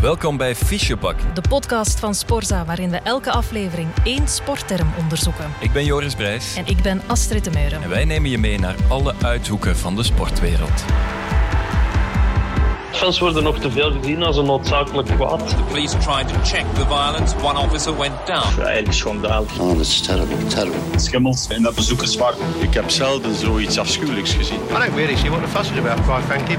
Welkom bij Fischebak. De podcast van Sporza, waarin we elke aflevering één sportterm onderzoeken. Ik ben Joris Brijs. En ik ben Astrid de Meuren. En wij nemen je mee naar alle uithoeken van de sportwereld. Fans worden nog te veel gezien als een noodzakelijk kwaad. The police tried to check the violence. One officer went down. Eigenlijk schandalig. Oh, that's terrible, terrible. Schimmels in dat bezoekersvak. Ik heb zelden zoiets afschuwelijks gezien. I don't really see what the fuss is about, quite frankly.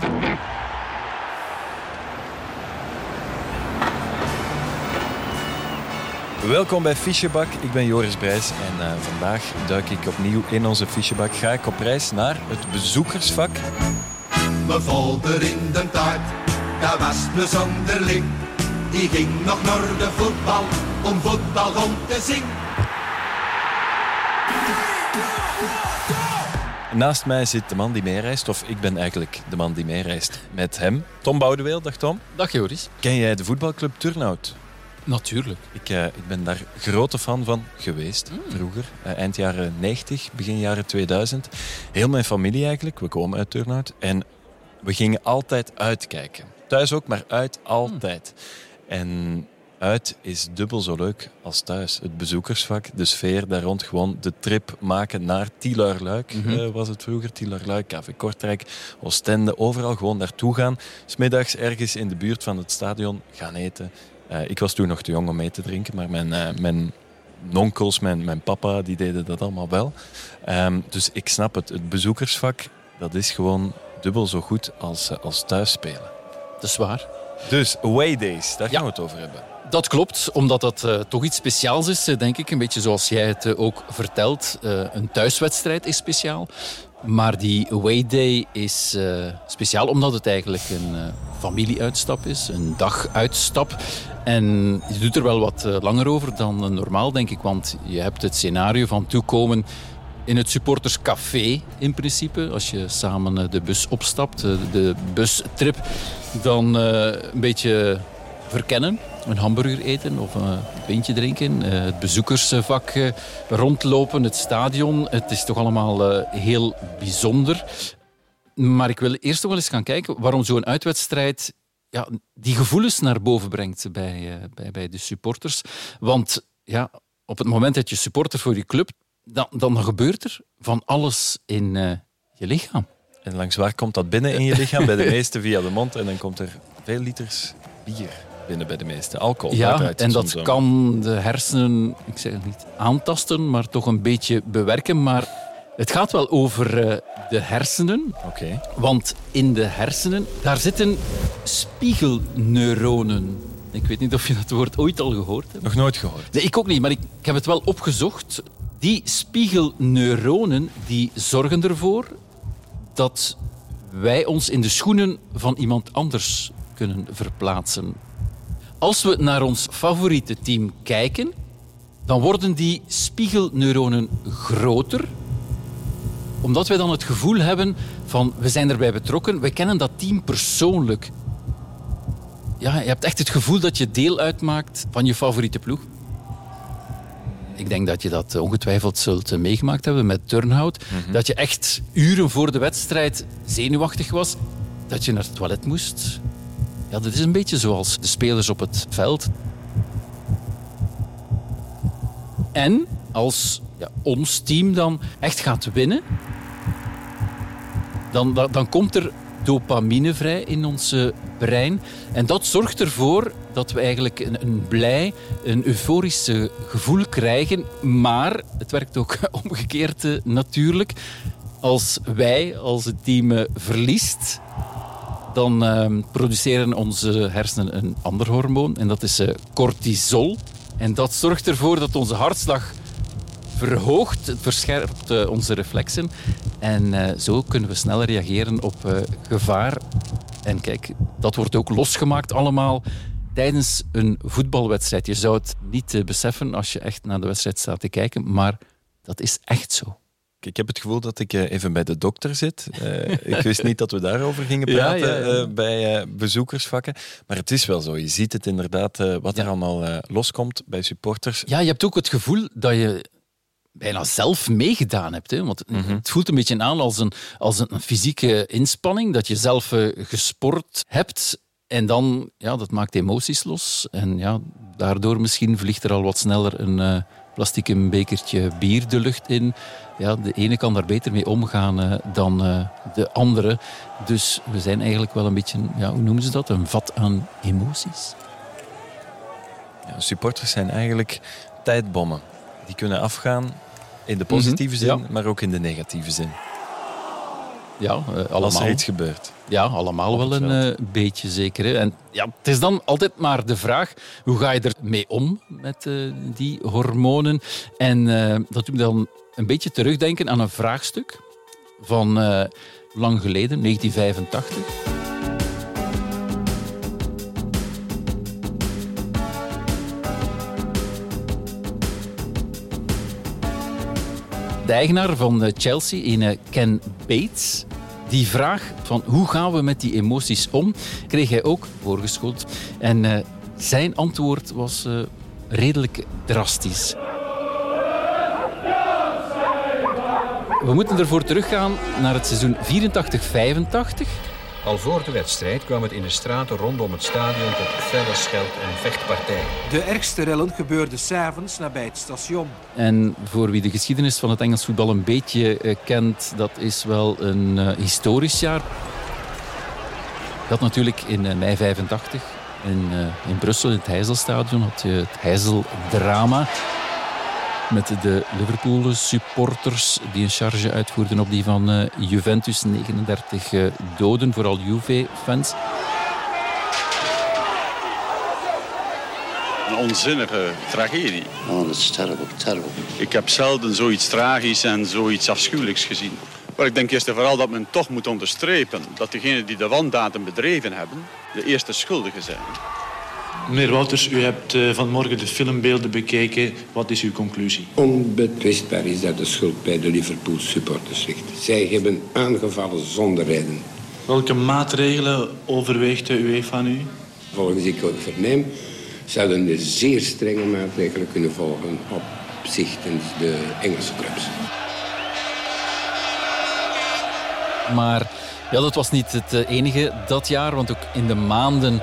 Welkom bij Fischebak. Ik ben Joris Brijs en uh, vandaag duik ik opnieuw in onze Fischebak. Ga ik op reis naar het bezoekersvak. Mijn vader in de tijd, dat was een zonderling. Die ging nog naar de voetbal, om voetbal rond te zingen. Naast mij zit de man die meereist, of ik ben eigenlijk de man die meereist met hem. Tom Boudeweel, dag Tom. Dag Joris. Ken jij de voetbalclub Turnhout? Natuurlijk. Ik, uh, ik ben daar grote fan van geweest, mm. vroeger. Uh, eind jaren 90, begin jaren 2000. Heel mijn familie eigenlijk, we komen uit Turnhout. En we gingen altijd uitkijken. Thuis ook, maar uit altijd. Mm. En uit is dubbel zo leuk als thuis. Het bezoekersvak, de sfeer daar rond. Gewoon de trip maken naar Tielarluik mm -hmm. uh, was het vroeger. Tielarluik, KV Kortrijk, Oostende. Overal gewoon naartoe gaan. Smiddags ergens in de buurt van het stadion gaan eten. Uh, ik was toen nog te jong om mee te drinken, maar mijn, uh, mijn onkels, mijn, mijn papa, die deden dat allemaal wel. Um, dus ik snap het. Het bezoekersvak, dat is gewoon dubbel zo goed als, uh, als thuis spelen. Dat is waar. Dus away days, daar gaan ja. we het over hebben. Dat klopt, omdat dat uh, toch iets speciaals is, denk ik. Een beetje zoals jij het uh, ook vertelt. Uh, een thuiswedstrijd is speciaal. Maar die away day is speciaal omdat het eigenlijk een familieuitstap is. Een daguitstap. En je doet er wel wat langer over dan normaal, denk ik. Want je hebt het scenario van toekomen in het supporterscafé in principe. Als je samen de bus opstapt, de bustrip, dan een beetje verkennen. Een hamburger eten of een pintje drinken. Het bezoekersvak rondlopen, het stadion. Het is toch allemaal heel bijzonder. Maar ik wil eerst nog wel eens gaan kijken waarom zo'n uitwedstrijd ja, die gevoelens naar boven brengt bij, bij, bij de supporters. Want ja, op het moment dat je supporter voor je club, dan, dan gebeurt er van alles in uh, je lichaam. En langs waar komt dat binnen in je lichaam? bij de meesten via de mond en dan komt er veel liters bier binnen bij de meeste. Alcohol. Ja, en dat kan de hersenen, ik zeg het niet aantasten, maar toch een beetje bewerken. Maar het gaat wel over uh, de hersenen. Okay. Want in de hersenen, daar zitten spiegelneuronen. Ik weet niet of je dat woord ooit al gehoord hebt. Nog nooit gehoord. Nee, ik ook niet, maar ik, ik heb het wel opgezocht. Die spiegelneuronen die zorgen ervoor dat wij ons in de schoenen van iemand anders kunnen verplaatsen. Als we naar ons favoriete team kijken, dan worden die spiegelneuronen groter, omdat wij dan het gevoel hebben van we zijn erbij betrokken, we kennen dat team persoonlijk. Ja, je hebt echt het gevoel dat je deel uitmaakt van je favoriete ploeg. Ik denk dat je dat ongetwijfeld zult meegemaakt hebben met Turnhout. Mm -hmm. Dat je echt uren voor de wedstrijd zenuwachtig was. Dat je naar het toilet moest. Ja, dat is een beetje zoals de spelers op het veld. En als ja, ons team dan echt gaat winnen, dan, dan, komt er dopamine vrij in ons brein. En dat zorgt ervoor dat we eigenlijk een, een blij, een euforisch gevoel krijgen. Maar het werkt ook omgekeerd uh, natuurlijk. Als wij, als het team uh, verliest, dan uh, produceren onze hersenen een ander hormoon. En dat is cortisol. En dat zorgt ervoor dat onze hartslag verhoogt. Het verscherpt uh, onze reflexen. En uh, zo kunnen we sneller reageren op uh, gevaar. En kijk, dat wordt ook losgemaakt allemaal tijdens een voetbalwedstrijd. Je zou het niet beseffen als je echt naar de wedstrijd staat te kijken, maar dat is echt zo. Ik heb het gevoel dat ik even bij de dokter zit. Uh, ik wist niet dat we daarover gingen praten ja, ja, ja. Uh, bij uh, bezoekersvakken. Maar het is wel zo. Je ziet het inderdaad, wat er allemaal loskomt bij supporters. Ja, je hebt ook het gevoel dat je bijna zelf meegedaan hebt. Hè? Want mm -hmm. het voelt een beetje aan als een, als een fysieke inspanning, dat je zelf gesport hebt. En dan, ja, dat maakt emoties los. En ja, daardoor misschien vliegt er al wat sneller een uh, plastic bekertje bier de lucht in. Ja, de ene kan daar beter mee omgaan uh, dan de andere. Dus we zijn eigenlijk wel een beetje, ja, hoe noemen ze dat? Een vat aan emoties. Ja, supporters zijn eigenlijk tijdbommen. Die kunnen afgaan in de positieve zin, ja. maar ook in de negatieve zin. Ja, uh, allemaal. Als er iets gebeurt. Ja, allemaal wel een uh, beetje zeker. Hè. En ja, het is dan altijd maar de vraag, hoe ga je ermee om met uh, die hormonen? En dat doet me dan een beetje terugdenken aan een vraagstuk van lang geleden, 1985. Eigenaar van Chelsea, in Ken Bates, die vraag van hoe gaan we met die emoties om, kreeg hij ook voorgeschoteld. En uh, zijn antwoord was redelijk drastisch. We moeten ervoor teruggaan naar het seizoen 84-85. Al voor de wedstrijd kwam het in de straten rondom het stadion tot felle scheld- en vechtpartijen. De ergste rellen gebeurden s'avonds nabij het station. En voor wie de geschiedenis van het Engels voetbal een beetje uh, kent, dat is wel een uh, historisch jaar. Dat natuurlijk in uh, mei 85 in, in Brussel, in het Heizelstadion, had je het Heizeldrama met de Liverpool supporters die een charge uitvoerden op die van uh, Juventus. 39 uh, doden, vooral Juve-fans. Een onzinnige tragedie. Oh, dat is terrible, terrible. Ik heb zelden zoiets tragisch en zoiets afschuwelijks gezien. Maar ik denk eerst en vooral dat men toch moet onderstrepen dat degenen die de wandaden bedreven hebben, de eerste schuldigen zijn. Meneer Wouters, u hebt uh, vanmorgen de filmbeelden bekeken. Wat is uw conclusie? Onbetwistbaar is dat de schuld bij de Liverpool supporters ligt. Zij hebben aangevallen zonder reden. Welke maatregelen overweegt de UEFA nu? Volgens ik ook verneem, zouden er zeer strenge maatregelen kunnen volgen op zichtens de Engelse clubs. Maar ja, dat was niet het enige dat jaar, want ook in de maanden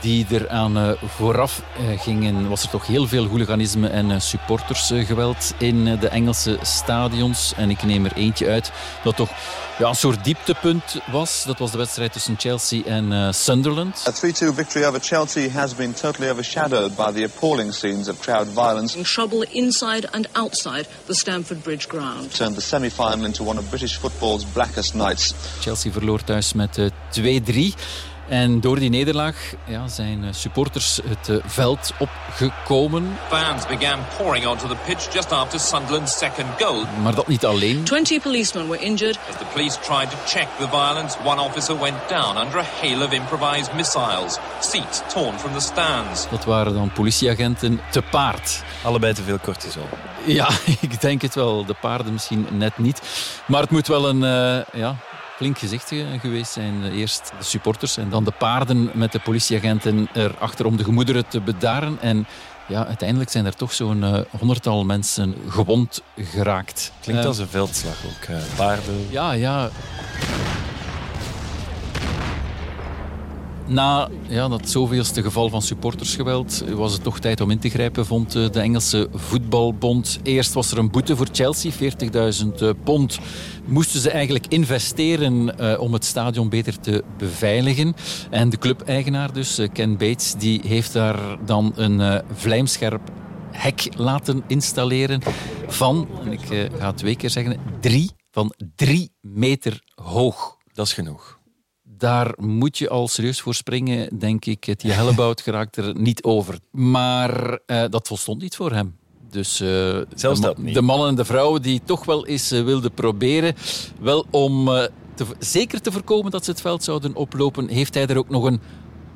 die er aan uh, vooraf uh, gingen, was er toch heel veel hooliganisme en uh, supportersgeweld in de Engelse stadions. En ik neem er eentje uit dat toch ja, een soort dieptepunt was. Dat was de wedstrijd tussen Chelsea en Sunderland. A 3-2 victory over Chelsea has been totally overshadowed by the appalling scenes of crowd violence. Trouble inside and outside the Stamford Bridge ground. Turned the semi-final into one of British football's blackest nights. Chelsea verloor thuis met 2-3. En door die nederlaag ja, zijn supporters het uh, veld opgekomen. Fans began pouring onto the pitch just after Sunderland's second goal. Maar dat niet alleen. 20 policemen were injured. As the police tried to check the violence, one officer went down under a hail of improvised missiles. Seats torn from the stands. Dat waren dan politieagenten te paard. Allebei te veel cortisol. Ja, ik denk het wel. De paarden misschien net niet. Maar het moet wel een... Uh, ja, flink gezicht geweest zijn. Eerst de supporters en dan de paarden met de politieagenten erachter om de gemoederen te bedaren. En ja, uiteindelijk zijn er toch zo'n uh, honderdtal mensen gewond geraakt. Klinkt uh, als een veldslag ook. Uh, paarden. Ja, ja. Na ja, dat zoveelste geval van supportersgeweld was het toch tijd om in te grijpen, vond de Engelse voetbalbond. Eerst was er een boete voor Chelsea, 40.000 pond. Moesten ze eigenlijk investeren uh, om het stadion beter te beveiligen. En de clubeigenaar dus, Ken Bates, die heeft daar dan een uh, vlijmscherp hek laten installeren van, ik ga het twee keer zeggen, drie, van drie meter hoog. Dat is genoeg daar moet je al serieus voor springen, denk ik. Het hellebout geraakt er niet over. Maar uh, dat volstond niet voor hem. Dus uh, Zelfs de, dat niet. de mannen en de vrouwen die toch wel eens uh, wilden proberen, wel om te, zeker te voorkomen dat ze het veld zouden oplopen, heeft hij er ook nog een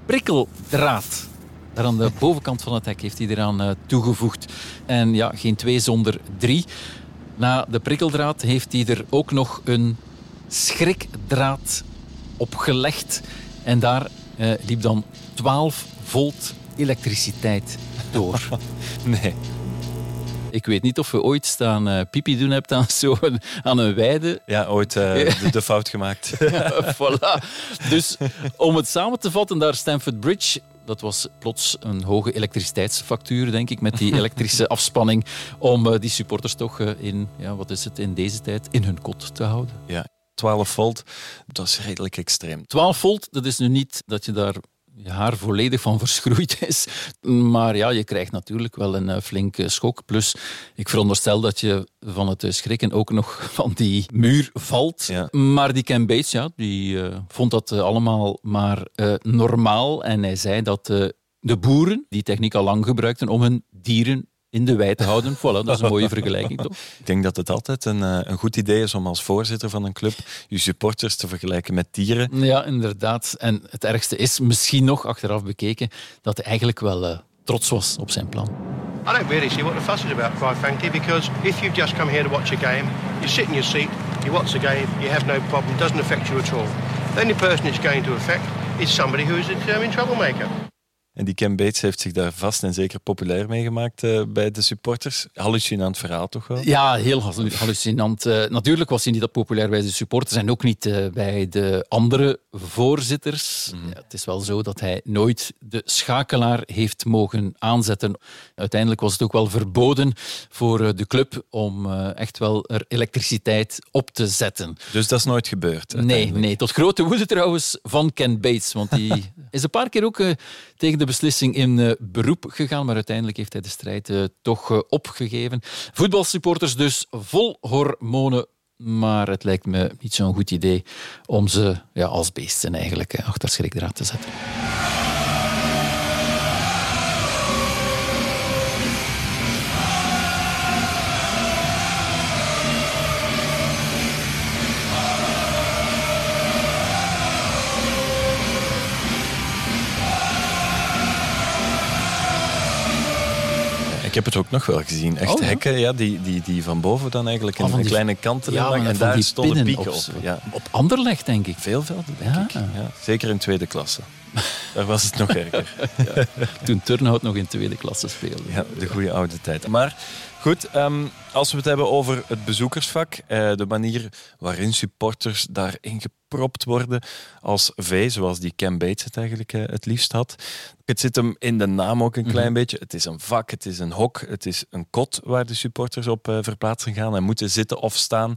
prikkeldraad. Daar aan de bovenkant van het hek heeft hij eraan toegevoegd. En ja, geen twee zonder drie. Na de prikkeldraad heeft hij er ook nog een schrikdraad opgelegd. En daar uh, liep dan 12 volt elektriciteit door. nee. Ik weet niet of je ooit staan uh, pipi doen hebt aan, zo, aan een weide. Ja, ooit uh, de, de, fout gemaakt. voilà. Dus om het samen te vatten, daar Stamford Bridge dat was plots een hoge elektriciteitsfactuur, denk ik, met die elektrische afspanning om uh, die supporters toch uh, in, ja, wat is het, in deze tijd, in hun kot te houden. Ja, 12 volt, dat is redelijk extreem. 12 volt, dat is nu niet dat je daar je haar volledig van verschroeid is. Maar ja, je krijgt natuurlijk wel een flinke schok. Plus, ik veronderstel dat je van het schrikken ook nog van die muur valt. Maar die Ken Bates, ja, die uh, vond dat allemaal maar uh, normaal. En hij zei dat de boeren die techniek al lang gebruikten om hun dieren in de wei te houden. Voilà, dat is een mooie vergelijking, toch? Ik denk dat het altijd een, een goed idee is om als voorzitter van een club je supporters te vergelijken met dieren. Ja, inderdaad. En het ergste is, misschien nog achteraf bekeken, dat hij eigenlijk wel uh, trots was op zijn plan. I don't really see what the fuss is about, quite frankly, because if you've just come here to watch a game, you sit in your seat, you watch the game, you have no problem, it doesn't affect you at all. The only person it's going to affect is somebody who is a determined troublemaker. En die Ken Bates heeft zich daar vast en zeker populair mee gemaakt uh, bij de supporters. Hallucinant verhaal toch wel? Ja, heel hallucinant. Uh, natuurlijk was hij niet dat populair bij de supporters en ook niet uh, bij de andere voorzitters. Mm. Ja, het is wel zo dat hij nooit de schakelaar heeft mogen aanzetten. Uiteindelijk was het ook wel verboden voor de club om echt wel er elektriciteit op te zetten. Dus dat is nooit gebeurd? Nee, nee, tot grote woede trouwens van Ken Bates. Want die is een paar keer ook tegen de beslissing in uh, beroep gegaan, maar uiteindelijk heeft hij de strijd uh, toch uh, opgegeven. Voetbalsupporters dus vol hormonen, maar het lijkt me niet zo'n goed idee om ze ja, als beesten eigenlijk achter schrikdraad te zetten. Heb het ook nog wel gezien. Echt oh, ja? hekken ja, die, die, die van boven dan eigenlijk Oh, in een die- kleine Ja, van En daar stonden pieken op- op. Ja. Op Anderlecht, denk ik. Veel velden, denk Ja. ik. Ja. Zeker in tweede klasse. Daar was het nog erger. Toen Turnhout nog in tweede klasse speelde. Ja, de goede oude tijd. Maar goed, ehm, als we het hebben over het bezoekersvak, eh, de manier waarin supporters daarin gepropt worden als V, zoals die Cam Bates het eigenlijk eh, het liefst had. Het zit hem in de naam ook een klein Mhm. beetje. Het is een vak, het is een hok, het is een kot waar de supporters op eh, verplaatsen gaan en moeten zitten of staan.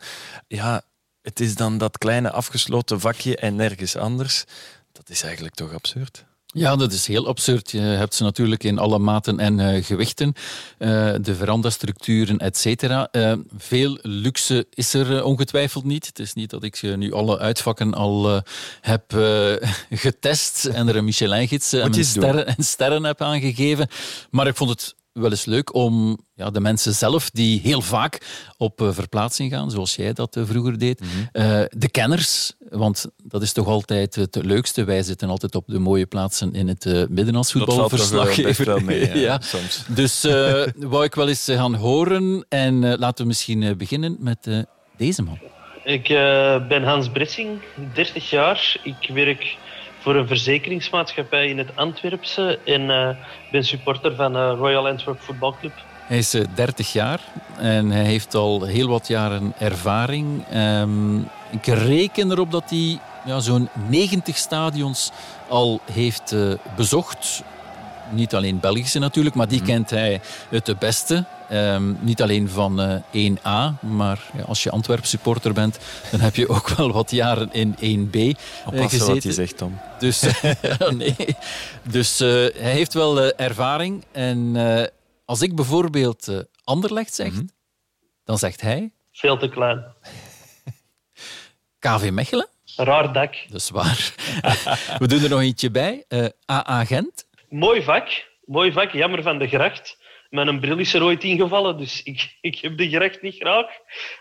Ja, het is dan dat kleine afgesloten vakje en nergens anders. Dat is eigenlijk toch absurd? Ja, dat is heel absurd. Je hebt ze natuurlijk in alle maten en eh, gewichten. Eh, de verandastructuren, et cetera. Eh, veel luxe is er ongetwijfeld niet. Het is niet dat ik nu alle uitvakken al heb getest en er een Michelin-gids en, sterren, en sterren heb aangegeven. Maar ik vond het wel eens leuk om ja, de mensen zelf, die heel vaak op eh, verplaatsing gaan, zoals jij dat eh, vroeger deed, Mhm. eh, de kenners, want dat is toch altijd het leukste. Wij zitten altijd op de mooie plaatsen in het eh, midden als Dat valt toch, voetbalverslaggever. best wel mee, ja, ja. soms. Dus eh, wou ik wel eens gaan horen. En eh, laten we misschien eh, beginnen met eh, deze man. Ik eh, ben Hans Bressing, 30 jaar. Ik werk voor een verzekeringsmaatschappij in het Antwerpse en eh, ben supporter van eh, Royal Antwerp Voetbalclub. Hij is eh, 30 jaar en hij heeft al heel wat jaren ervaring. Ehm, ik reken erop dat hij ja, zo'n 90 stadions al heeft eh, bezocht. Niet alleen Belgische natuurlijk, maar die kent hij het de beste. Ehm, niet alleen van eh, 1A, maar ja, als je Antwerp supporter bent, dan heb je ook wel wat jaren in 1B eh, Oppassen gezeten. wat je zegt, Tom. Dus, nee. dus eh, hij heeft wel eh, ervaring. En eh, als ik bijvoorbeeld eh, Anderlecht zeg, dan zegt hij Veel te klein. KV Mechelen. Raar dak. Dat is waar. We doen er nog eentje bij. Eh, AA Gent. Mooi vak. Mooi vak. Jammer van de gracht. Mijn bril is er ooit ingevallen, dus ik, ik heb de gracht niet graag.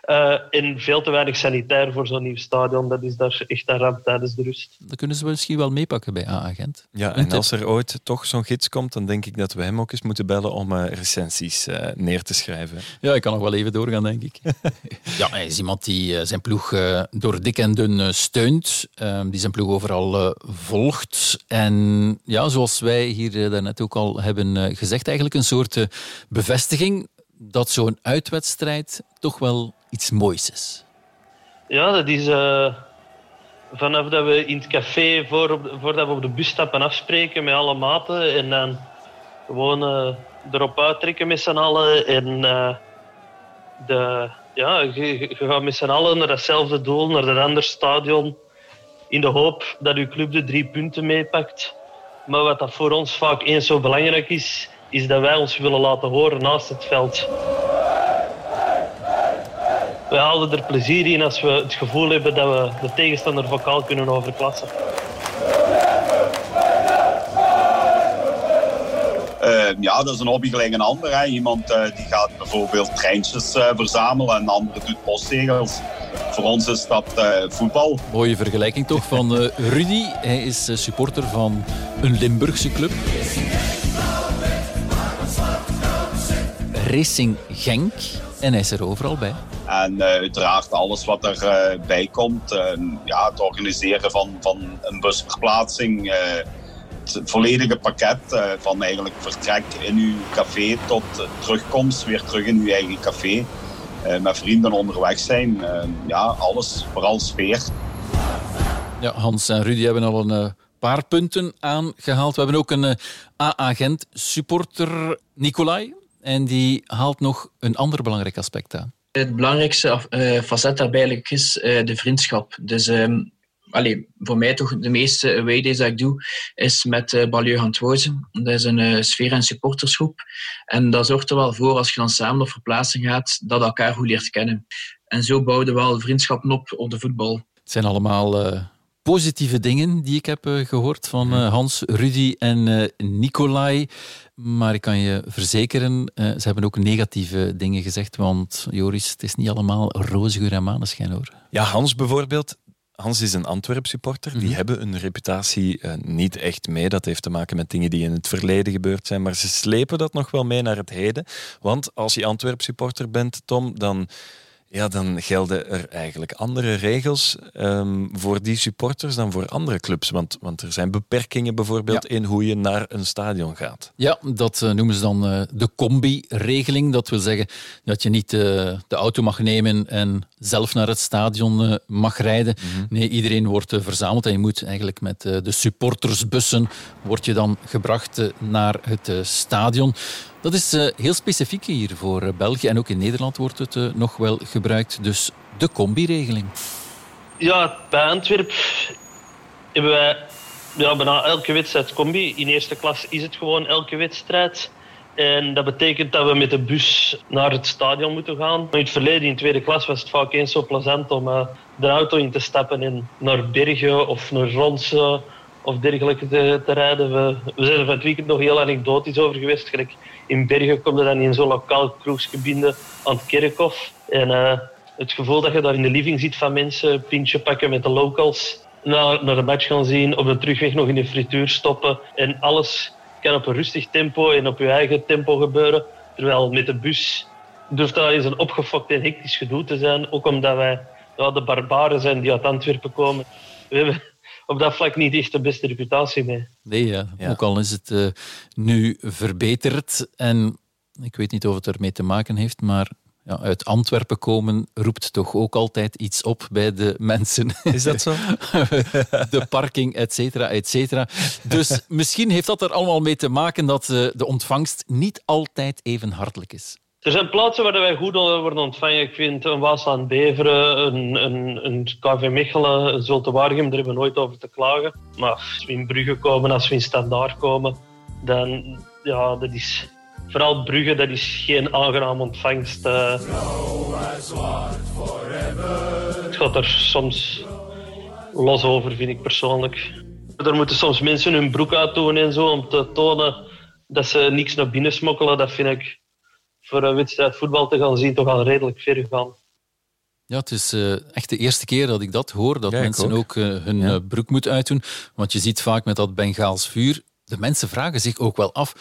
Eh, en veel te weinig sanitair voor zo'n nieuw stadion. Dat is daar echt een ramp tijdens de rust. Dat kunnen ze misschien wel meepakken bij AA Gent. Ja, en als er ooit toch zo'n gids komt, dan denk ik dat we hem ook eens moeten bellen om eh, recensies eh, neer te schrijven. Ja, ik kan nog wel even doorgaan, denk ik. ja, hij is iemand die zijn ploeg eh, door dik en dun eh, steunt. eh, die zijn ploeg overal eh, volgt. En ja, zoals wij hier daarnet ook al hebben gezegd, eigenlijk een soort bevestiging dat zo'n uitwedstrijd toch wel iets moois is. Ja, dat is uh, vanaf dat we in het café voor, voordat we op de bus stappen afspreken met alle maten en dan gewoon uh, erop uittrekken met z'n allen en uh, de, ja, je, gaat met z'n allen naar datzelfde doel, naar dat andere stadion in de hoop dat uw club de drie punten meepakt. Maar wat dat voor ons vaak eens zo belangrijk is, is dat wij ons willen laten horen naast het veld. We halen er plezier in als we het gevoel hebben dat we de tegenstander vocaal kunnen overklassen. Uh, ja, dat is een hobby gelijk een ander. Hè. Iemand uh, die gaat bijvoorbeeld treintjes uh, verzamelen en een andere doet postzegels. Voor ons is dat voetbal. Mooie vergelijking toch van Rudy. Hij is supporter van een Limburgse club. Racing Genk. En hij is er overal bij. En uh, uiteraard alles wat erbij uh, komt. Uh, ja, het organiseren van, van een busverplaatsing. Uh, het volledige pakket van eigenlijk vertrek in uw café tot terugkomst weer terug in uw eigen café. met vrienden onderweg zijn. ja, alles. Vooral sfeer. Ja, Hans en Rudy hebben al een paar punten aangehaald. We hebben ook een A-agent supporter, Nicolai. En die haalt nog een ander belangrijk aspect aan. Het belangrijkste uh, facet daarbij eigenlijk is uh, de vriendschap. Dus um, allee, voor mij toch de meeste away days dat ik doe, is met uh, Balieu Hantwozen. Dat is een uh, sfeer- en supportersgroep. En dat zorgt er wel voor, als je dan samen op verplaatsing gaat, dat elkaar goed leert kennen. En zo bouwden we wel vriendschappen op op de voetbal. Het zijn allemaal uh, positieve dingen die ik heb gehoord van Hans, Rudy en Nicolai. Maar ik kan je verzekeren, ze hebben ook negatieve dingen gezegd. Want Joris, het is niet allemaal roze geur en maneschijn hoor. Ja, Hans bijvoorbeeld. Hans is een Antwerp-supporter. Die mm -hmm. hebben een reputatie uh, niet echt mee. Dat heeft te maken met dingen die in het verleden gebeurd zijn. Maar ze slepen dat nog wel mee naar het heden. Want als je Antwerp-supporter bent, Tom, dan ja, dan gelden er eigenlijk andere regels um, voor die supporters dan voor andere clubs. Want, want er zijn beperkingen bijvoorbeeld ja. in hoe je naar een stadion gaat. Ja, dat uh, noemen ze dan uh, de combi-regeling. Dat wil zeggen dat je niet uh, de auto mag nemen en zelf naar het stadion mag rijden. Mm -hmm. Nee, iedereen wordt verzameld en je moet eigenlijk met de supportersbussen word je dan gebracht naar het stadion. Dat is uh, heel specifiek hier voor uh, België en ook in Nederland wordt het uh, nog wel gebruikt. Dus de combi-regeling. Ja, bij Antwerpen hebben wij bijna elke wedstrijd combi. In eerste klas is het gewoon elke wedstrijd. En dat betekent dat we met de bus naar het stadion moeten gaan. In het verleden, in tweede klas, was het vaak eens zo plezant om de auto in te stappen en naar Bergen of naar Ronse of dergelijke te, te rijden. We, we zijn er van het weekend nog heel anekdotisch over geweest. Gelijk in Bergen kom je dan in zo'n lokaal kroegje binnen aan het kerkhof. En uh, het gevoel dat je daar in de living ziet van mensen, pintje pakken met de locals, naar, naar de match gaan zien, op de terugweg nog in de frituur stoppen. En alles kan op een rustig tempo en op je eigen tempo gebeuren. Terwijl met de bus durft dat eens een opgefokt en hectisch gedoe te zijn. Ook omdat wij ja, de barbaren zijn die uit Antwerpen komen. We hebben op dat vlak niet echt de beste reputatie mee. Nee, ja. Ja. ook al is het uh, nu verbeterd. En ik weet niet of het ermee te maken heeft, maar ja, uit Antwerpen komen roept toch ook altijd iets op bij de mensen. Is dat zo? de parking, et cetera, et cetera. Dus misschien heeft dat er allemaal mee te maken dat uh, de ontvangst niet altijd even hartelijk is. Er zijn plaatsen waar wij goed worden ontvangen. Ik vind een Waas aan Beveren, een, een, een KV Mechelen, een Zulte daar hebben nooit over te klagen. Maar als we in Brugge komen, als we in Standaard komen, dan ja, dat is vooral Brugge, dat is geen aangenaam ontvangst. Uh. Het gaat er soms los over, vind ik persoonlijk. Er moeten soms mensen hun broek uitdoen en zo om te tonen dat ze niks naar binnen smokkelen. Dat vind ik voor een wedstrijd voetbal te gaan zien toch al redelijk ver gaan. Ja, het is uh, echt de eerste keer dat ik dat hoor, dat ja, mensen ook, ook uh, hun ja. uh, broek moeten uitdoen. Want je ziet vaak met dat Bengaals vuur, de mensen vragen zich ook wel af,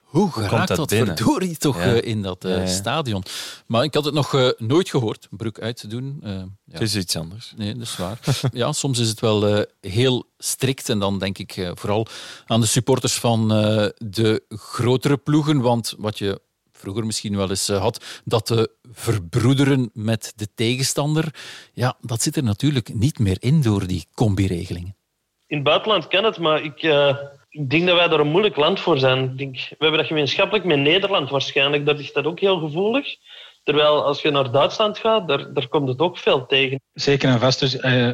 hoe geraakt dat, dat verdorie toch ja. in dat ja, stadion? Maar ik had het nog nooit gehoord, broek uit te doen. Het is iets anders. Nee, dat is waar. ja, soms is het wel heel strikt. En dan denk ik vooral aan de supporters van de grotere ploegen. Want wat je vroeger misschien wel eens had, dat te verbroederen met de tegenstander, ja, dat zit er natuurlijk niet meer in door die combi-regelingen. In het buitenland kan het, maar ik, uh, ik denk dat wij daar een moeilijk land voor zijn. Ik denk, we hebben dat gemeenschappelijk met Nederland waarschijnlijk. Dat is dat ook heel gevoelig. Terwijl als je naar Duitsland gaat, daar, daar komt het ook veel tegen. Zeker en vast. Dus, uh,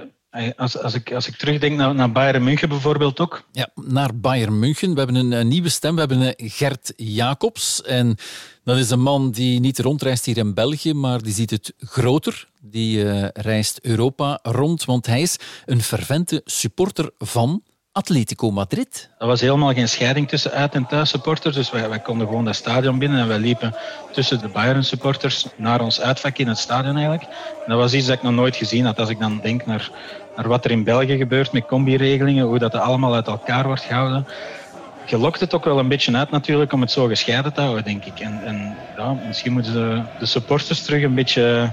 als, als, ik, als ik terugdenk naar, naar Bayern München bijvoorbeeld ook. Ja, naar Bayern München. We hebben een, een nieuwe stem. We hebben Gert Jacobs. En dat is een man die niet rondreist hier in België, maar die ziet het groter. Die uh, reist Europa rond, want hij is een fervente supporter van Atletico Madrid. Er was helemaal geen scheiding tussen uit- en thuissupporters. Dus wij, wij konden gewoon dat stadion binnen en wij liepen tussen de Bayern-supporters naar ons uitvak in het stadion eigenlijk. En dat was iets dat ik nog nooit gezien had. Als ik dan denk naar, naar wat er in België gebeurt met combi-regelingen, hoe dat allemaal uit elkaar wordt gehouden. Je lokt het ook wel een beetje uit natuurlijk om het zo gescheiden te houden, denk ik. En, en ja, misschien moeten de, de supporters terug een beetje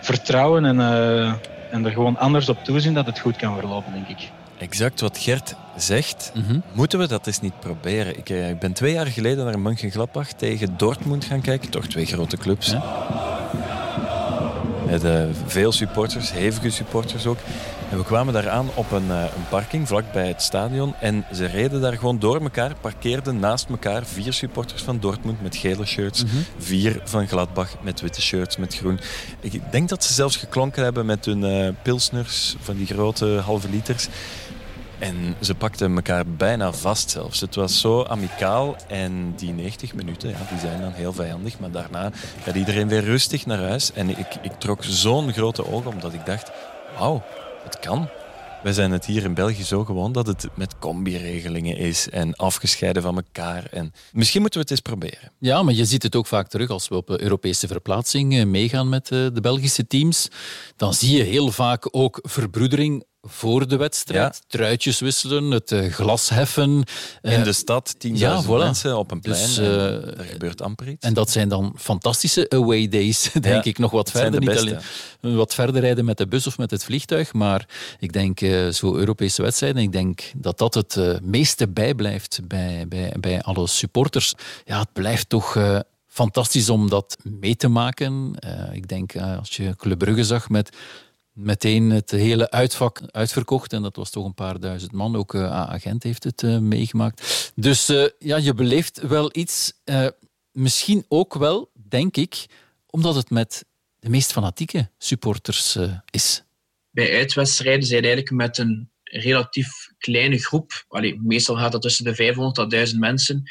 vertrouwen en, uh, en er gewoon anders op toezien dat het goed kan verlopen, denk ik. Exact wat Gert zegt, mm -hmm. moeten we dat eens niet proberen. Ik, ik ben twee jaar geleden naar Mönchengladbach tegen Dortmund gaan kijken. Toch twee grote clubs. Ja. Met uh, veel supporters, hevige supporters ook. En we kwamen daar aan op een, uh, een parking vlakbij het stadion. En ze reden daar gewoon door elkaar, parkeerden naast elkaar vier supporters van Dortmund met gele shirts. Mm -hmm. Vier van Gladbach met witte shirts met groen. Ik denk dat ze zelfs geklonken hebben met hun uh, pilsners van die grote halve liters. En ze pakten elkaar bijna vast zelfs. Het was zo amicaal. En die 90 minuten, ja, die zijn dan heel vijandig. Maar daarna gaat iedereen weer rustig naar huis. En ik, ik trok zo'n grote ogen, omdat ik dacht... Wauw, het kan. Wij zijn het hier in België zo gewoon dat het met combi-regelingen is en afgescheiden van elkaar. En misschien moeten we het eens proberen. Ja, maar je ziet het ook vaak terug als we op Europese verplaatsing meegaan met de Belgische teams. Dan zie je heel vaak ook verbroedering voor de wedstrijd. Ja. Truitjes wisselen, het uh, glas heffen. In de stad, 10.000 ja, voilà. mensen op een plein. Dus, uh, er gebeurt amper iets. En dat zijn dan fantastische away days, denk ja, ik. Nog wat verder. Niet alleen wat verder rijden met de bus of met het vliegtuig. Maar ik denk, uh, zo Europese wedstrijden, ik denk dat dat het meeste bijblijft bij, bij, bij alle supporters. Ja, het blijft toch fantastisch om dat mee te maken. ik denk, als je Club Brugge zag met meteen het hele uitvak uitverkocht. En dat was toch een paar duizend man. Ook uh, agent heeft het uh, meegemaakt. Dus uh, ja, je beleeft wel iets. misschien ook wel, denk ik, omdat het met de meest fanatieke supporters is. Bij uitwedstrijden zijn eigenlijk met een relatief kleine groep. Allee, meestal gaat dat tussen de 500 tot 1000 mensen.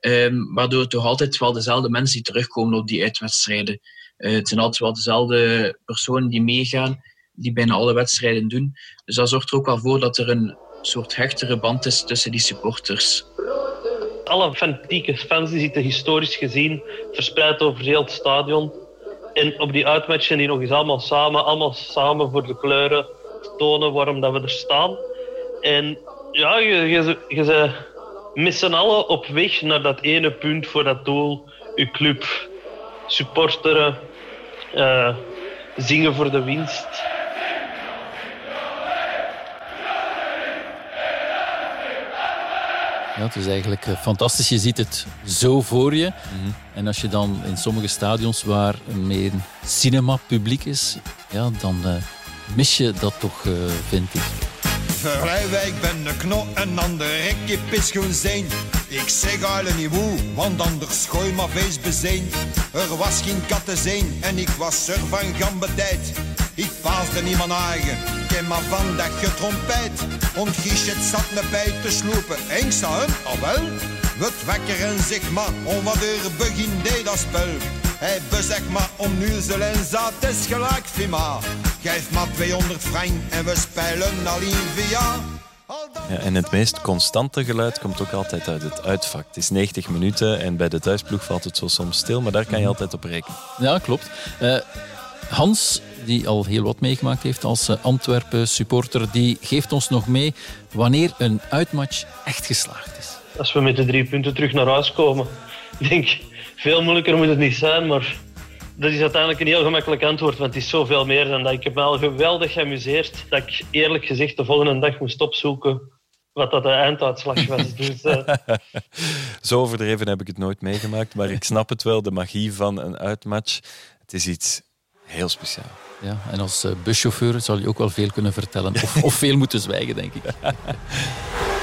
Um, waardoor het toch altijd wel dezelfde mensen die terugkomen op die uitwedstrijden. het zijn altijd wel dezelfde personen die meegaan die bijna alle wedstrijden doen. Dus dat zorgt er ook wel voor dat er een soort hechtere band is tussen die supporters. Alle fanatieke fans die zitten historisch gezien verspreid over heel het stadion. En op die uitmatchen die nog eens allemaal samen, allemaal samen voor de kleuren tonen waarom dat we er staan. En ja, je, je, je ze missen alle op weg naar dat ene punt voor dat doel. Uw club, supporteren, uh, zingen voor de winst. Ja, het is eigenlijk fantastisch. Je ziet het zo voor je. Mm -hmm. En als je dan in sommige stadions waar meer cinema-publiek is, ja, dan uh, mis je dat toch, uh, vind ik. Verlijwijk ben een knot en ander rekje pischoen zijn. Ik zeg alle niet woe, want anders gooi maar feest bezeen. Er was geen katten zijn en ik was er van gambetijd. Ik paasde niemand eigen, ken maar van dat getrompet. Und Gischet zat me bij te slopen. En ik zei hem, ah wel, wat wekker en zeg maar, om wat er begin deed dat spel. Hij bezegt maar om nu en zat is gelijk Fima. Geef maar 200 frank en we spelen al in via. Ja, en het meest constante geluid komt ook altijd uit het uitvak. Het is 90 minuten en bij de thuisploeg valt het zo soms stil, maar daar kan je altijd op rekenen. Ja, klopt. Uh, Hans, die al heel wat meegemaakt heeft als Antwerpen supporter, die geeft ons nog mee wanneer een uitmatch echt geslaagd is. Als we met de drie punten terug naar huis komen. Ik denk, veel moeilijker moet het niet zijn, maar dat is uiteindelijk een heel gemakkelijk antwoord, want het is zoveel meer dan dat. Ik heb me al geweldig geamuseerd dat ik eerlijk gezegd de volgende dag moest opzoeken wat dat de einduitslag was. Dus, uh... Zo overdreven heb ik het nooit meegemaakt, maar ik snap het wel, de magie van een uitmatch. Het is iets heel speciaal. Ja, en als buschauffeur zal je ook wel veel kunnen vertellen. Of, of veel moeten zwijgen, denk ik.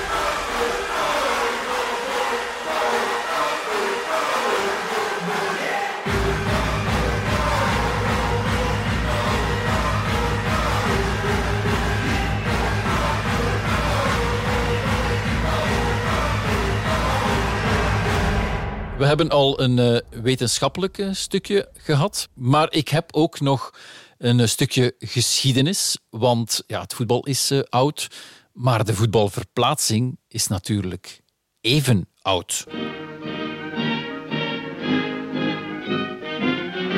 We hebben al een uh, wetenschappelijk stukje gehad, maar ik heb ook nog een stukje geschiedenis. Want ja, het voetbal is oud, maar de voetbalverplaatsing is natuurlijk even oud.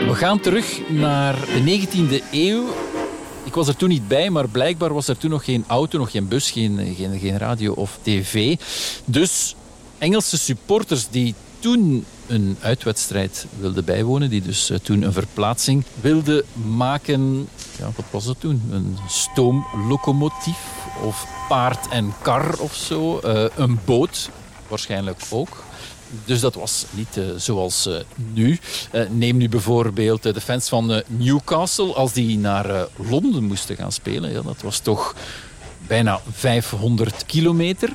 We gaan terug naar de 19e eeuw. Ik was er toen niet bij, maar blijkbaar was er toen nog geen auto, nog geen bus, geen, geen, geen radio of tv. Dus Engelse supporters die toen een uitwedstrijd wilde bijwonen, die dus uh, toen een verplaatsing wilde maken. Ja, wat was dat toen? Een stoomlocomotief of paard en kar of zo. Uh, een boot waarschijnlijk ook. Dus dat was niet uh, zoals nu. neem nu bijvoorbeeld de fans van Newcastle. Als die naar Londen moesten gaan spelen, dat was toch bijna 500 kilometer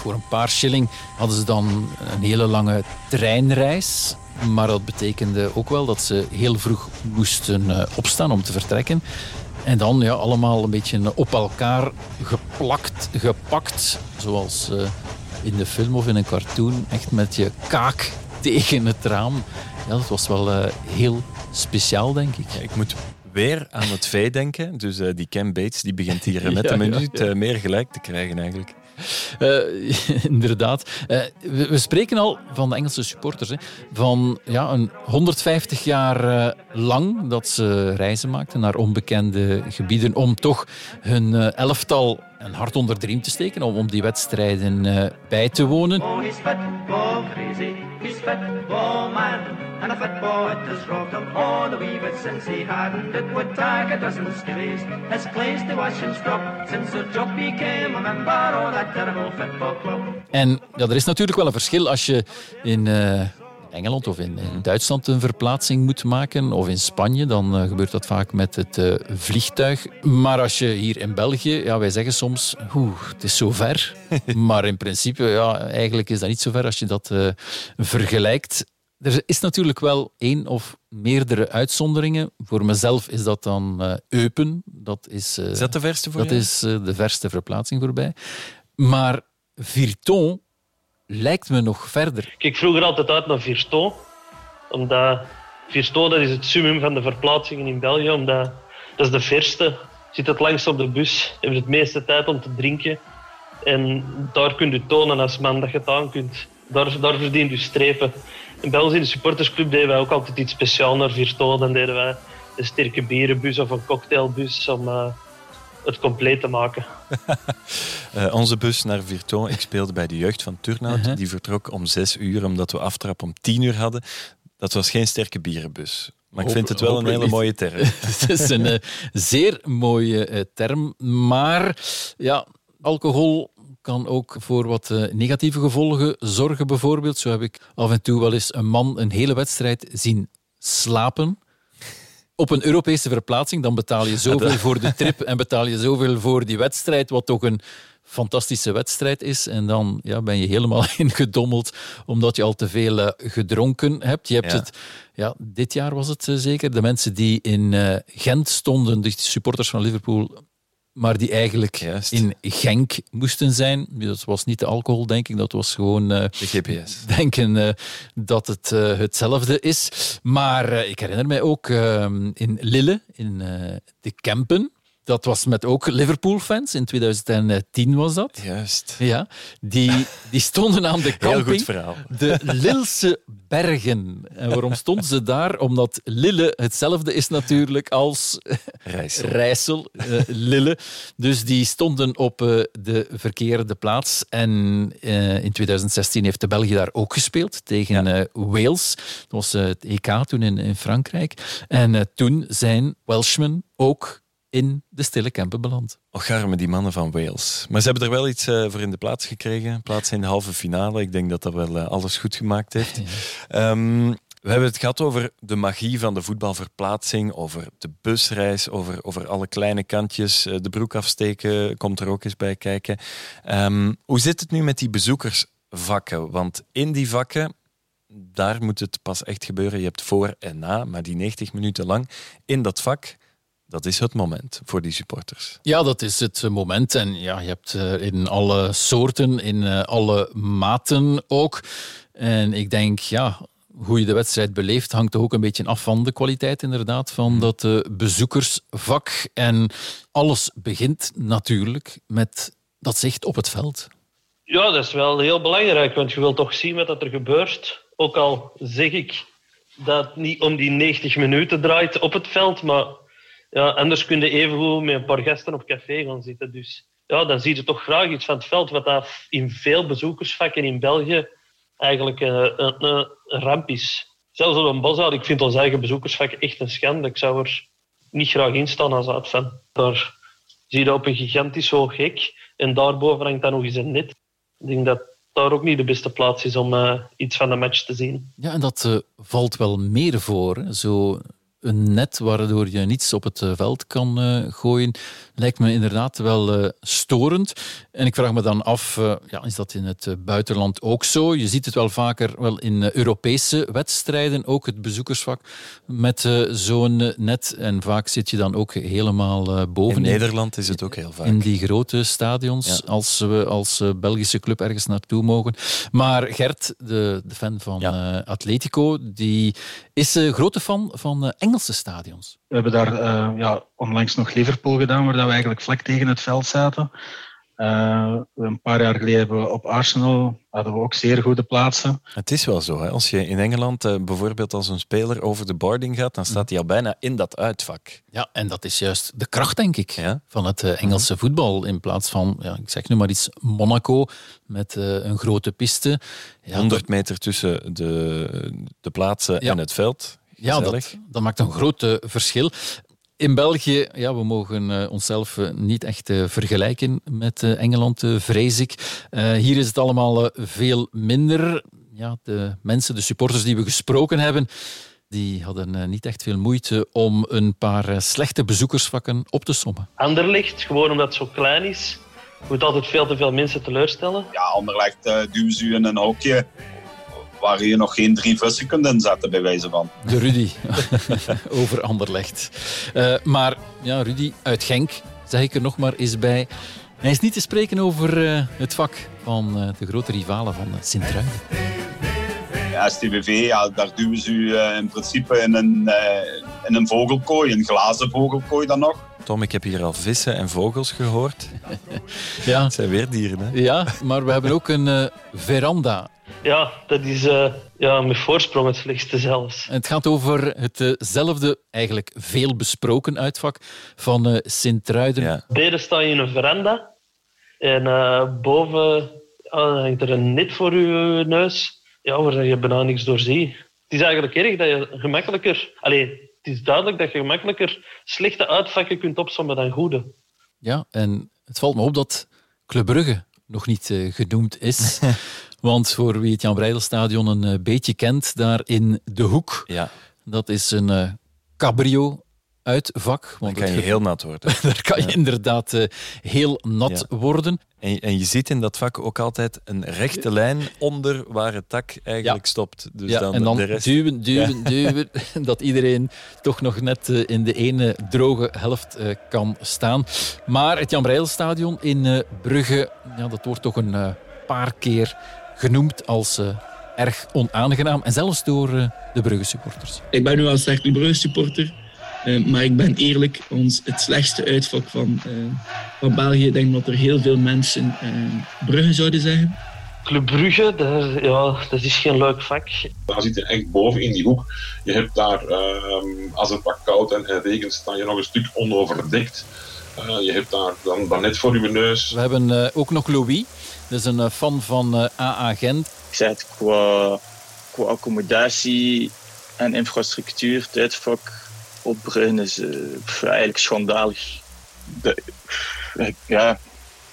voor een paar shilling hadden ze dan een hele lange treinreis. Maar dat betekende ook wel dat ze heel vroeg moesten eh, opstaan om te vertrekken. En dan ja, allemaal een beetje op elkaar geplakt, gepakt. Zoals uh, in de film of in een cartoon. Echt met je kaak tegen het raam. Ja, dat was wel uh, heel speciaal, denk ik. Ja, ik moet weer aan het vee denken. Dus uh, die Cam Bates die begint hier net ja, een minuut meer gelijk te krijgen eigenlijk. Uh, inderdaad. Uh, we, we, spreken al van de Engelse supporters. Hè, van ja, een 150 jaar uh, lang dat ze reizen maakten naar onbekende gebieden om toch hun elftal een hart onder de riem te steken om, om die wedstrijden bij te wonen. Oh, oh, oh. En a fat boy is robbed him all the wee bits since he hadn't it would take a dozen skillies. His place to wash and scrub since the job became a member of that terrible football club. En ja, er is natuurlijk wel een verschil als je in uh, Engeland of in, in, Duitsland een verplaatsing moet maken, of in Spanje, dan uh, gebeurt dat vaak met het uh, vliegtuig. Maar als je hier in België, ja, wij zeggen soms, oeh, het is zo ver. maar in principe, ja, eigenlijk is dat niet zo ver als je dat uh, vergelijkt. Er is natuurlijk wel één of meerdere uitzonderingen. Voor mezelf is dat dan uh, Eupen. Dat is, uh, is dat de verste voor Dat is uh, de verste verplaatsing voorbij. Maar Virton lijkt me nog verder. Ik vroeger altijd uit naar Virton. Omdat Virton dat is het summum van de verplaatsingen in België. Omdat dat is de verste. Zit het langst op de bus. Heeft het meeste tijd om te drinken. En daar kun je tonen als man dat je het aan kunt. Daar, daar verdient je strepen. In België, in de supportersclub, deden wij ook altijd iets speciaals naar Virtual. Dan deden wij een sterke bierenbus of een cocktailbus om uh, het compleet te maken. uh, onze bus naar Virton, ik speelde bij de jeugd van Turnhout. Uh -huh. Die vertrok om zes uur, omdat we aftrap om tien uur hadden. Dat was geen sterke bierenbus. Maar ik vind het wel een hele mooie term. het is een uh, zeer mooie term. Maar ja, alcohol kan ook voor wat uh, negatieve gevolgen zorgen, bijvoorbeeld. Zo heb ik af en toe wel eens een man een hele wedstrijd zien slapen. Op een Europese verplaatsing, dan betaal je zoveel voor de trip en betaal je zoveel voor die wedstrijd, wat toch een fantastische wedstrijd is. En dan ja, ben je helemaal ingedommeld omdat je al te veel uh, gedronken hebt. Je hebt ja. het, ja, dit jaar was het uh, zeker, de mensen die in uh, Gent stonden, de supporters van Liverpool, maar die eigenlijk Juist. in Genk moesten zijn. Dat was niet de alcohol, denk ik. Dat was gewoon... Uh, de GPS. Denken uh, dat het uh, hetzelfde is. Maar ik herinner mij ook in Lille, in de Kempen, dat was met ook Liverpool-fans. In 2010 was dat. Juist. Ja, die, die stonden aan de camping. Heel goed verhaal. De Lilse Bergen. En waarom stonden ze daar? Omdat Lille hetzelfde is natuurlijk als Rijssel. Rijssel uh, Lille. Dus die stonden op uh, de verkeerde plaats. En uh, in 2016 heeft de België daar ook gespeeld tegen ja. Wales. Dat was het EK toen in, in Frankrijk. En toen zijn Welshmen ook in de stille Kempen beland. Och, arme die mannen van Wales. Maar ze hebben er wel iets uh, voor in de plaats gekregen. Plaats in de halve finale. Ik denk dat dat wel uh, alles goed gemaakt heeft. Ja. Um, we hebben het gehad over de magie van de voetbalverplaatsing, over de busreis, over, over alle kleine kantjes. De broek afsteken komt er ook eens bij kijken. Um, hoe zit het nu met die bezoekersvakken? Want in die vakken, daar moet het pas echt gebeuren. Je hebt voor en na, maar die 90 minuten lang in dat vak, dat is het moment voor die supporters. Ja, dat is het moment. En ja, je hebt in alle soorten, in alle maten ook. En ik denk, ja, hoe je de wedstrijd beleeft hangt toch ook een beetje af van de kwaliteit inderdaad van Mhm. dat uh, bezoekersvak. En alles begint natuurlijk met dat zicht op het veld. Ja, dat is wel heel belangrijk, want je wilt toch zien wat er gebeurt. Ook al zeg ik dat het niet om die 90 minuten draait op het veld, maar ja, anders kun je evengoed met een paar gasten op café gaan zitten. Dus ja, dan zie je toch graag iets van het veld, wat dat in veel bezoekersvakken in België eigenlijk een, een, een ramp is. Zelfs op een boshoud, ik vind ons eigen bezoekersvak echt een schande. Ik zou er niet graag in staan als uitfan. Daar zie je op een gigantisch hoog hek en daarboven hangt dan nog eens een net. Ik denk dat daar ook niet de beste plaats is om uh, iets van de match te zien. Ja, en dat uh, valt wel meer voor. Zo een net waardoor je niets op het veld kan uh, gooien, lijkt me inderdaad wel uh, storend. En ik vraag me dan af, uh, ja, is dat in het buitenland ook zo? Je ziet het wel vaker wel in Europese wedstrijden, ook het bezoekersvak met zo'n net. En vaak zit je dan ook helemaal boven. In Nederland is het ook heel vaak. In die grote stadions, ja. als we als Belgische club ergens naartoe mogen. Maar Gert, de, de fan van ja. Atletico, die is grote fan van Engelse stadions. We hebben daar uh, ja, onlangs nog Liverpool gedaan, waar we eigenlijk vlak tegen het veld zaten. Uh, een paar jaar geleden hebben we op Arsenal hadden we ook zeer goede plaatsen. Het is wel zo. Hè? Als je in Engeland uh, bijvoorbeeld als een speler over de boarding gaat, dan staat hij al bijna in dat uitvak. Ja, en dat is juist de kracht, denk ik, ja? van het uh, Engelse voetbal. In plaats van, ja, ik zeg nu maar iets, Monaco met een grote piste. Ja, 100 meter tussen de, de plaatsen ja. en het veld. Ja, dat, dat, maakt een groot uh, verschil. In België, ja, we mogen uh, onszelf uh, niet echt vergelijken met Engeland, vrees ik. hier is het allemaal veel minder. Ja, de mensen, de supporters die we gesproken hebben, die hadden niet echt veel moeite om een paar slechte bezoekersvakken op te sommen. Anderlecht, gewoon omdat het zo klein is, moet altijd veel te veel mensen teleurstellen. Ja, Anderlecht duwen ze in een hokje waar je nog geen drie vissen kunt inzetten, bij wijze van. De Rudy, over Anderlecht. Uh, maar ja, Rudy uit Genk, zeg ik er nog maar eens bij. Hij is niet te spreken over uh, het vak van uh, de grote rivalen van Sint-Truiden. Ja, STBV, ja, daar duwen ze u in principe in een, in een vogelkooi, een glazen vogelkooi dan nog. Tom, ik heb hier al vissen en vogels gehoord. ja. Het zijn weer dieren, hè? Ja, maar we hebben ook een veranda ja, dat is uh, ja, met voorsprong het slechtste zelfs. Het gaat over hetzelfde, eigenlijk veel besproken uitvak van uh, Sint-Truiden. Ja. Beneden sta je in een veranda. En uh, boven hangt er een net voor je neus. Ja, waar je bijna niks door ziet. Het is eigenlijk erg dat je gemakkelijker... Allee, het is duidelijk dat je gemakkelijker slechte uitvakken kunt opzommen dan goede. Ja, en het valt me op dat Club Brugge nog niet genoemd is. Want voor wie het Jan Breidelstadion een uh, beetje kent, daar in de hoek, ja. dat is een uh, cabrio uitvak. Want Dan kan je heel nat worden. daar kan je ja. inderdaad uh, heel nat ja. worden. En, en, je ziet in dat vak ook altijd een rechte lijn onder waar het tak eigenlijk stopt. Dus dan en dan de rest... duwen, duwen, duwen, dat iedereen toch nog net in de ene droge helft kan staan. Maar het Jan Breidelstadion in Brugge, ja, dat wordt toch een paar keer genoemd als uh, erg onaangenaam. En zelfs door uh, de Brugge supporters. Ik ben nu al slecht een Brugge supporter. Uh, maar ik ben eerlijk, ons het slechtste uitvak van, van België. Ik denk dat er heel veel mensen Brugge zouden zeggen. Club Brugge, dat, ja, dat is geen leuk vak. Daar zit je echt boven in die hoek. Je hebt daar, uh, als het wat koud en, en regent, sta je nog een stuk onoverdekt. Uh, je hebt daar dan, dan net voor je neus. We hebben uh, ook nog Louis. Dat is een fan van AA Gent. Ik zei het qua, qua accommodatie en infrastructuur, tijdvak op Brugge is uh, eigenlijk schandalig. de- ja,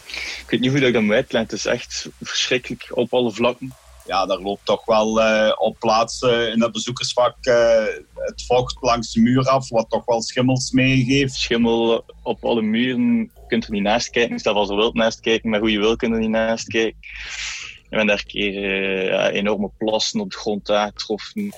ik weet niet hoe ik dat moet uitleggen. Het is echt verschrikkelijk op alle vlakken. Ja, daar loopt toch wel eh, op plaatsen in het bezoekersvak eh, het vocht langs de muur af, wat toch wel schimmels meegeeft. Schimmel op alle muren, je kunt er niet naast kijken. Je staat als je wilt naast kijken, maar hoe je wil kun je er niet naast kijken. En ben daar een keer eh, ja, enorme plassen op de grond aangetroffen.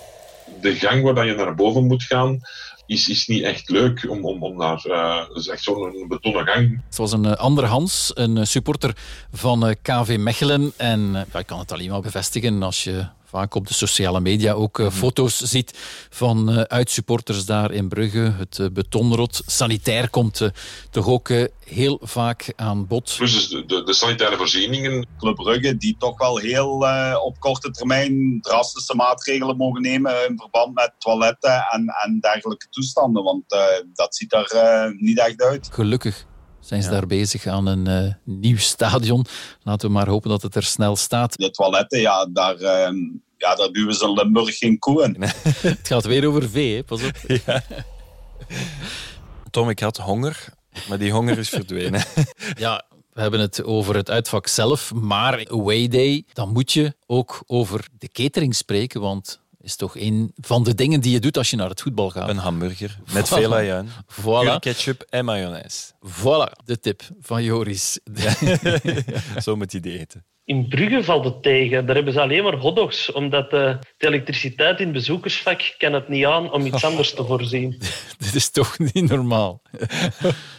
De gang waar dat je naar boven moet gaan, is, is niet echt leuk om, om, om naar... eh het is echt zo'n betonnen gang. Het was een eh, andere Hans, een eh, supporter van eh, KV Mechelen. En eh, ik kan het alleen maar bevestigen als je vaak op de sociale media ook eh, foto's ziet van eh, uitsupporters daar in Brugge. Het eh, betonrot. Sanitair komt toch ook heel vaak aan bod. Plus dus de, de, de sanitaire voorzieningen. Club Brugge, die toch wel heel op korte termijn drastische maatregelen mogen nemen in verband met toiletten en, en dergelijke toestanden. Want eh, dat ziet er niet echt uit. Gelukkig zijn ze daar bezig aan een eh, nieuw stadion. Laten we maar hopen dat het er snel staat. De toiletten, ja, daar, eh, ja, daar duwen ze Limburg geen koe in. Het gaat weer over vee, hè? pas op. Tom, ik had honger, maar die honger is verdwenen. Ja, we hebben het over het uitvak zelf, maar away day, dan moet je ook over de catering spreken, want is toch een van de dingen die je doet als je naar het voetbal gaat. Een hamburger met Voilà. veel ajuin, Voilà. ketchup en mayonaise. Voilà, de tip van Joris. Zo moet hij die eten. In Brugge valt het tegen. Daar hebben ze alleen maar hotdogs, omdat de, de elektriciteit in het bezoekersvak kan het niet aan om iets anders te voorzien. Dit is toch niet normaal.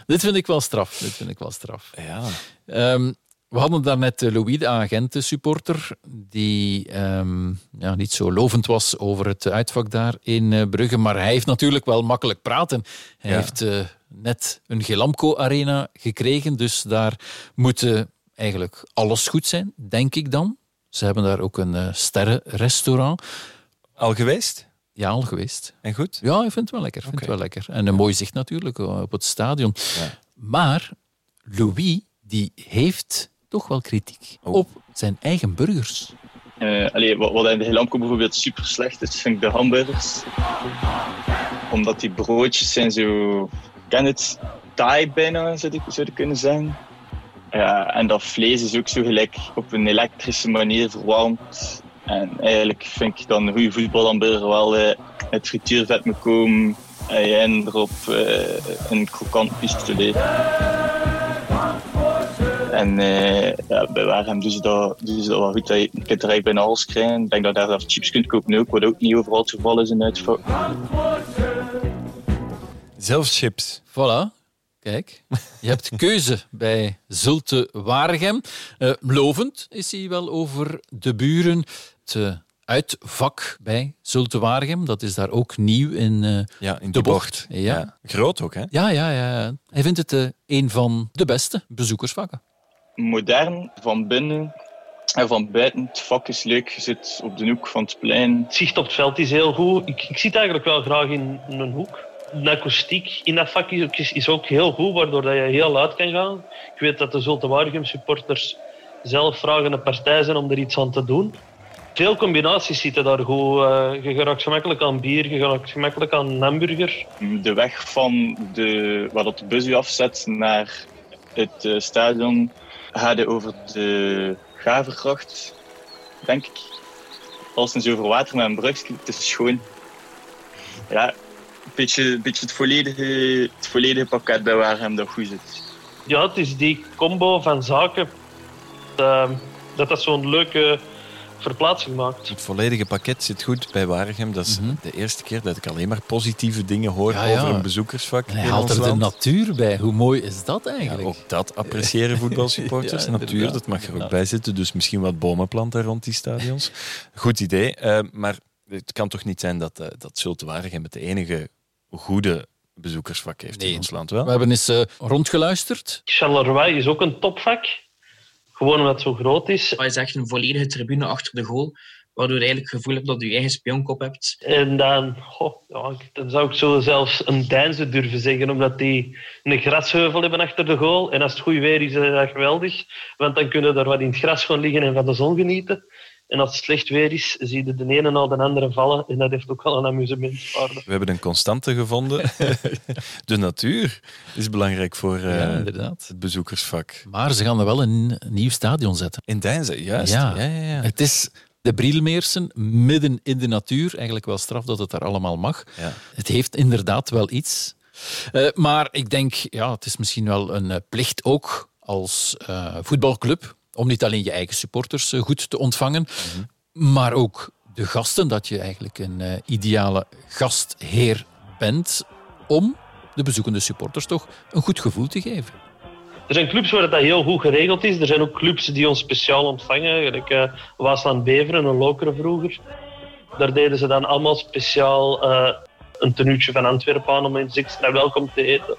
Dit vind ik wel straf. Dit vind ik wel straf. Ja. Ehm, we hadden daarnet Louis, de agentensupporter, die ehm, ja, niet zo lovend was over het uitvak daar in eh, Brugge. Maar hij heeft natuurlijk wel makkelijk praten. Hij Ja. heeft eh, net een Gelamco-arena gekregen, dus daar moet eh, eigenlijk alles goed zijn, denk ik dan. Ze hebben daar ook een sterrenrestaurant. Al geweest? Ja, al geweest. En goed? Ja, ik vind het wel lekker. Vind het wel lekker. En een mooi zicht natuurlijk op het stadion. Maar Louis, die heeft toch wel kritiek op zijn eigen burgers. Eh, allee, wat, wat in de Helamco bijvoorbeeld super slecht is, vind ik de hamburgers. Omdat die broodjes zijn zo... Ik ken het taai bijna, zou ik, zou ik kunnen zeggen. Ja, en dat vlees is ook zo gelijk op een elektrische manier verwarmd. En eigenlijk vind ik dan een goede voetbalhamburger wel eh, het frituurvet moet komen eh, en erop eh, een krokant pistolet. En eh, ja, bij doen ze dat, doen ze dat wel goed. Je kunt er eigenlijk bijna alles krijgen. Ik denk dat je daar chips kunt kopen ook, wat ook niet overal het geval is in uitvak. Zelfs chips. Voilà. Kijk, je hebt keuze bij Zulte Waregem. Eh, lovend is hij wel over de buren. Het eh, uitvak bij Zulte Waregem, dat is daar ook nieuw in, eh, Ja, in de bocht. bocht. Ja. Groot ook, hè? Ja, ja, ja. Hij vindt het eh, een van de beste bezoekersvakken. Modern, van binnen en van buiten. Het vak is leuk. Je zit op de hoek van het plein. Het zicht op het veld is heel goed. Ik, ik zit eigenlijk wel graag in, in een hoek. De akoestiek in dat vak is, is ook heel goed, waardoor dat je heel luid kan gaan. Ik weet dat de Zulte Waregem supporters zelf vragen een partij zijn om er iets aan te doen. Veel combinaties zitten daar goed. Eh, je geraakt gemakkelijk aan bier, je geraakt gemakkelijk aan een hamburger. De weg van de, waar dat de bus u afzet naar het eh, stadion gaat over de Gavergracht, denk ik. Als een over water met een brugje, het is schoon. Ja, een beetje, beetje het, volledige, het volledige pakket bij waar hem dat goed zit. Ja, het is die combo van zaken eh, dat dat zo'n leuke verplaatsing maakt. Het volledige pakket zit goed bij Waregem. Dat is de eerste keer dat ik alleen maar positieve dingen hoor Ja, ja. over een bezoekersvak En hij haalt er de natuur bij. Hoe mooi is dat eigenlijk? Ja, ook dat appreciëren voetbalsupporters. Ja, natuur, dat mag er ook bij zitten. Dus misschien wat bomen planten rond die stadions. Goed idee. Eh, maar het kan toch niet zijn dat, eh dat Zulte Waregem het enige goede bezoekersvak heeft in ons land wel? We hebben eens eh, rondgeluisterd. Charleroi is ook een topvak. Gewoon omdat het zo groot is. Dat is echt een volledige tribune achter de goal, waardoor je eigenlijk het gevoel hebt dat je je eigen spionkop hebt. En dan, goh, ja, dan zou ik zo zelfs een Deinze durven zeggen, omdat die een grasheuvel hebben achter de goal. En als het goed weer is, is dat geweldig. Want dan kunnen we daar wat in het gras gaan liggen en van de zon genieten. En als het slecht weer is, zie je de ene na de andere vallen. En dat heeft ook wel een amusementswaarde. We hebben een constante gevonden. de natuur is belangrijk voor uh, ja, inderdaad. het bezoekersvak. Maar ze gaan er wel een nieuw stadion zetten. In Deinze, juist. Ja. Ja, ja, ja. Het is de Brielmeersen, midden in de natuur. Eigenlijk wel straf dat het daar allemaal mag. Ja. Het heeft inderdaad wel iets. Uh, maar ik denk, ja, het is misschien wel een uh, plicht ook als uh, voetbalclub om niet alleen je eigen supporters goed te ontvangen, maar ook de gasten, dat je eigenlijk een ideale gastheer bent om de bezoekende supporters toch een goed gevoel te geven. Er zijn clubs waar dat heel goed geregeld is. Er zijn ook clubs die ons speciaal ontvangen. Gelijk uh, Waasland Beveren en Lokeren vroeger. Daar deden ze dan allemaal speciaal een tenuutje van Antwerpen aan om eens extra welkom te eten.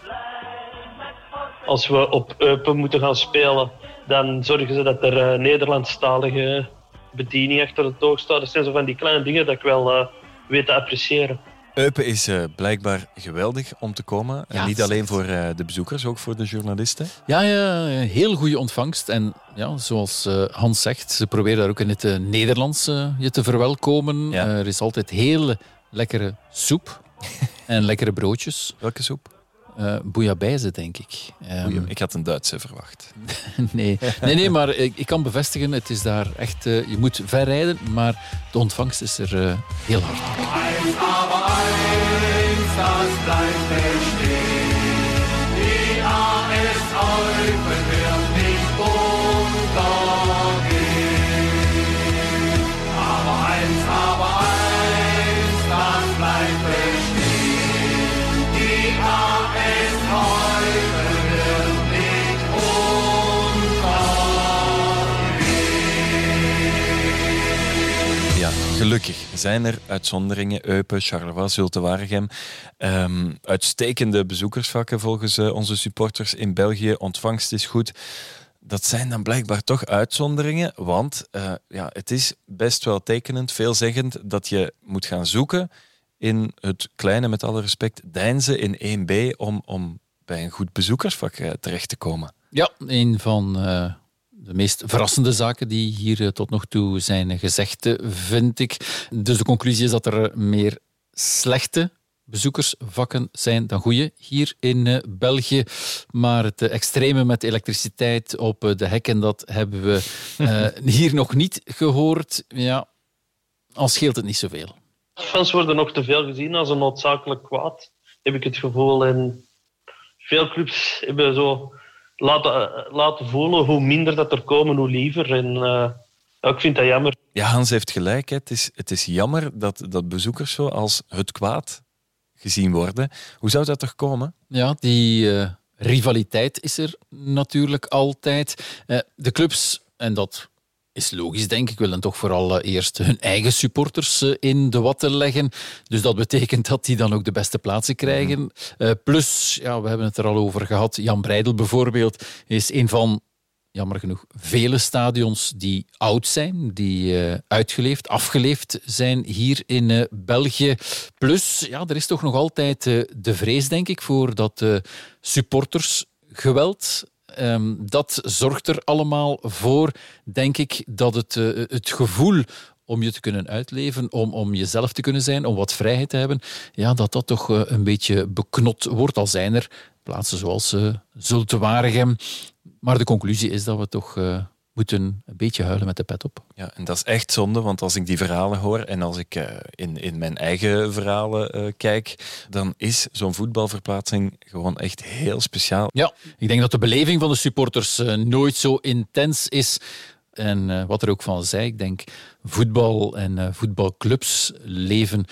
Als we op Eupen moeten gaan spelen, dan zorgen ze dat er uh, Nederlandstalige bediening achter het oog staat. Dat zijn zo van die kleine dingen dat ik wel weet te appreciëren. Eupen is uh, blijkbaar geweldig om te komen. Ja, en niet alleen voor uh, de bezoekers, ook voor de journalisten. Ja, ja heel goede ontvangst. En ja, zoals uh, Hans zegt, ze proberen daar ook in het Nederlands je te verwelkomen. Ja. er is altijd heel lekkere soep en lekkere broodjes. Welke soep? Uh, bouillabaisse, denk ik. Um, ik had een Duitse verwacht. nee. nee, nee, maar ik, ik, kan bevestigen, het is daar echt... Uh, je moet ver rijden, maar de ontvangst is er uh, heel hard. Gelukkig zijn er uitzonderingen. Eupen, Charleroi, Zulte Waregem. Um, uitstekende bezoekersvakken volgens uh, onze supporters in België. Ontvangst is goed. Dat zijn dan blijkbaar toch uitzonderingen, want uh, ja, het is best wel tekenend, veelzeggend, dat je moet gaan zoeken in het kleine, met alle respect, Deinze in 1B om, om bij een goed bezoekersvak uh, terecht te komen. Ja, een van de meest verrassende zaken die hier uh, tot nog toe zijn gezegd, vind ik. Dus de conclusie is dat er meer slechte bezoekersvakken zijn dan goede hier in België. Maar het extreme met elektriciteit op de hekken, dat hebben we hier nog niet gehoord. Ja, al scheelt het niet zoveel. Fans worden nog te veel gezien als een noodzakelijk kwaad, heb ik het gevoel. En veel clubs hebben zo laten, laten voelen hoe minder dat er komen, hoe liever. En ik vind dat jammer. Ja, Hans heeft gelijk. Hè. Het, is, het is jammer dat, dat bezoekers zo als het kwaad gezien worden. Hoe zou dat toch komen? Ja, die uh, rivaliteit is er natuurlijk altijd. Uh, de clubs, en dat is logisch denk ik, willen toch vooral uh, eerst hun eigen supporters in de watten leggen. Dus dat betekent dat die dan ook de beste plaatsen krijgen. Mm. plus, ja, we hebben het er al over gehad, Jan Breidel bijvoorbeeld is een van jammer genoeg, vele stadions die oud zijn, die uh, uitgeleefd, afgeleefd zijn hier in uh, België. Plus, ja, er is toch nog altijd uh, de vrees, denk ik, voor dat supportersgeweld. Um, dat zorgt er allemaal voor, denk ik, dat het, het gevoel om je te kunnen uitleven, om, om jezelf te kunnen zijn, om wat vrijheid te hebben, ja, dat dat toch een beetje beknot wordt. Al zijn er plaatsen zoals uh, Zulte Waregem. Maar de conclusie is dat we toch moeten een beetje huilen met de pet op. Ja, en dat is echt zonde, want als ik die verhalen hoor en als ik uh, in, in mijn eigen verhalen uh, kijk, dan is zo'n voetbalverplaatsing gewoon echt heel speciaal. Ja, ik denk dat de beleving van de supporters uh, nooit zo intens is. En wat er ook van zei, ik denk voetbal en voetbalclubs leven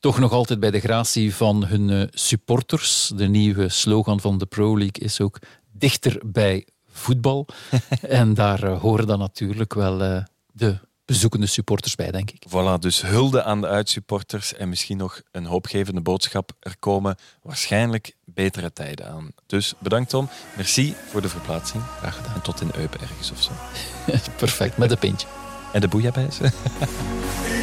toch nog altijd bij de gratie van hun supporters. De nieuwe slogan van de Pro League is ook dichter bij voetbal. en daar uh, horen dan natuurlijk wel uh, de bezoekende supporters bij, denk ik. Voilà, dus hulde aan de uitsupporters en misschien nog een hoopgevende boodschap. Er komen waarschijnlijk betere tijden aan. Dus bedankt Tom, merci voor de verplaatsing. Graag gedaan. En tot in Eupen ergens of zo. Perfect, met een pintje. En de boeiabeis.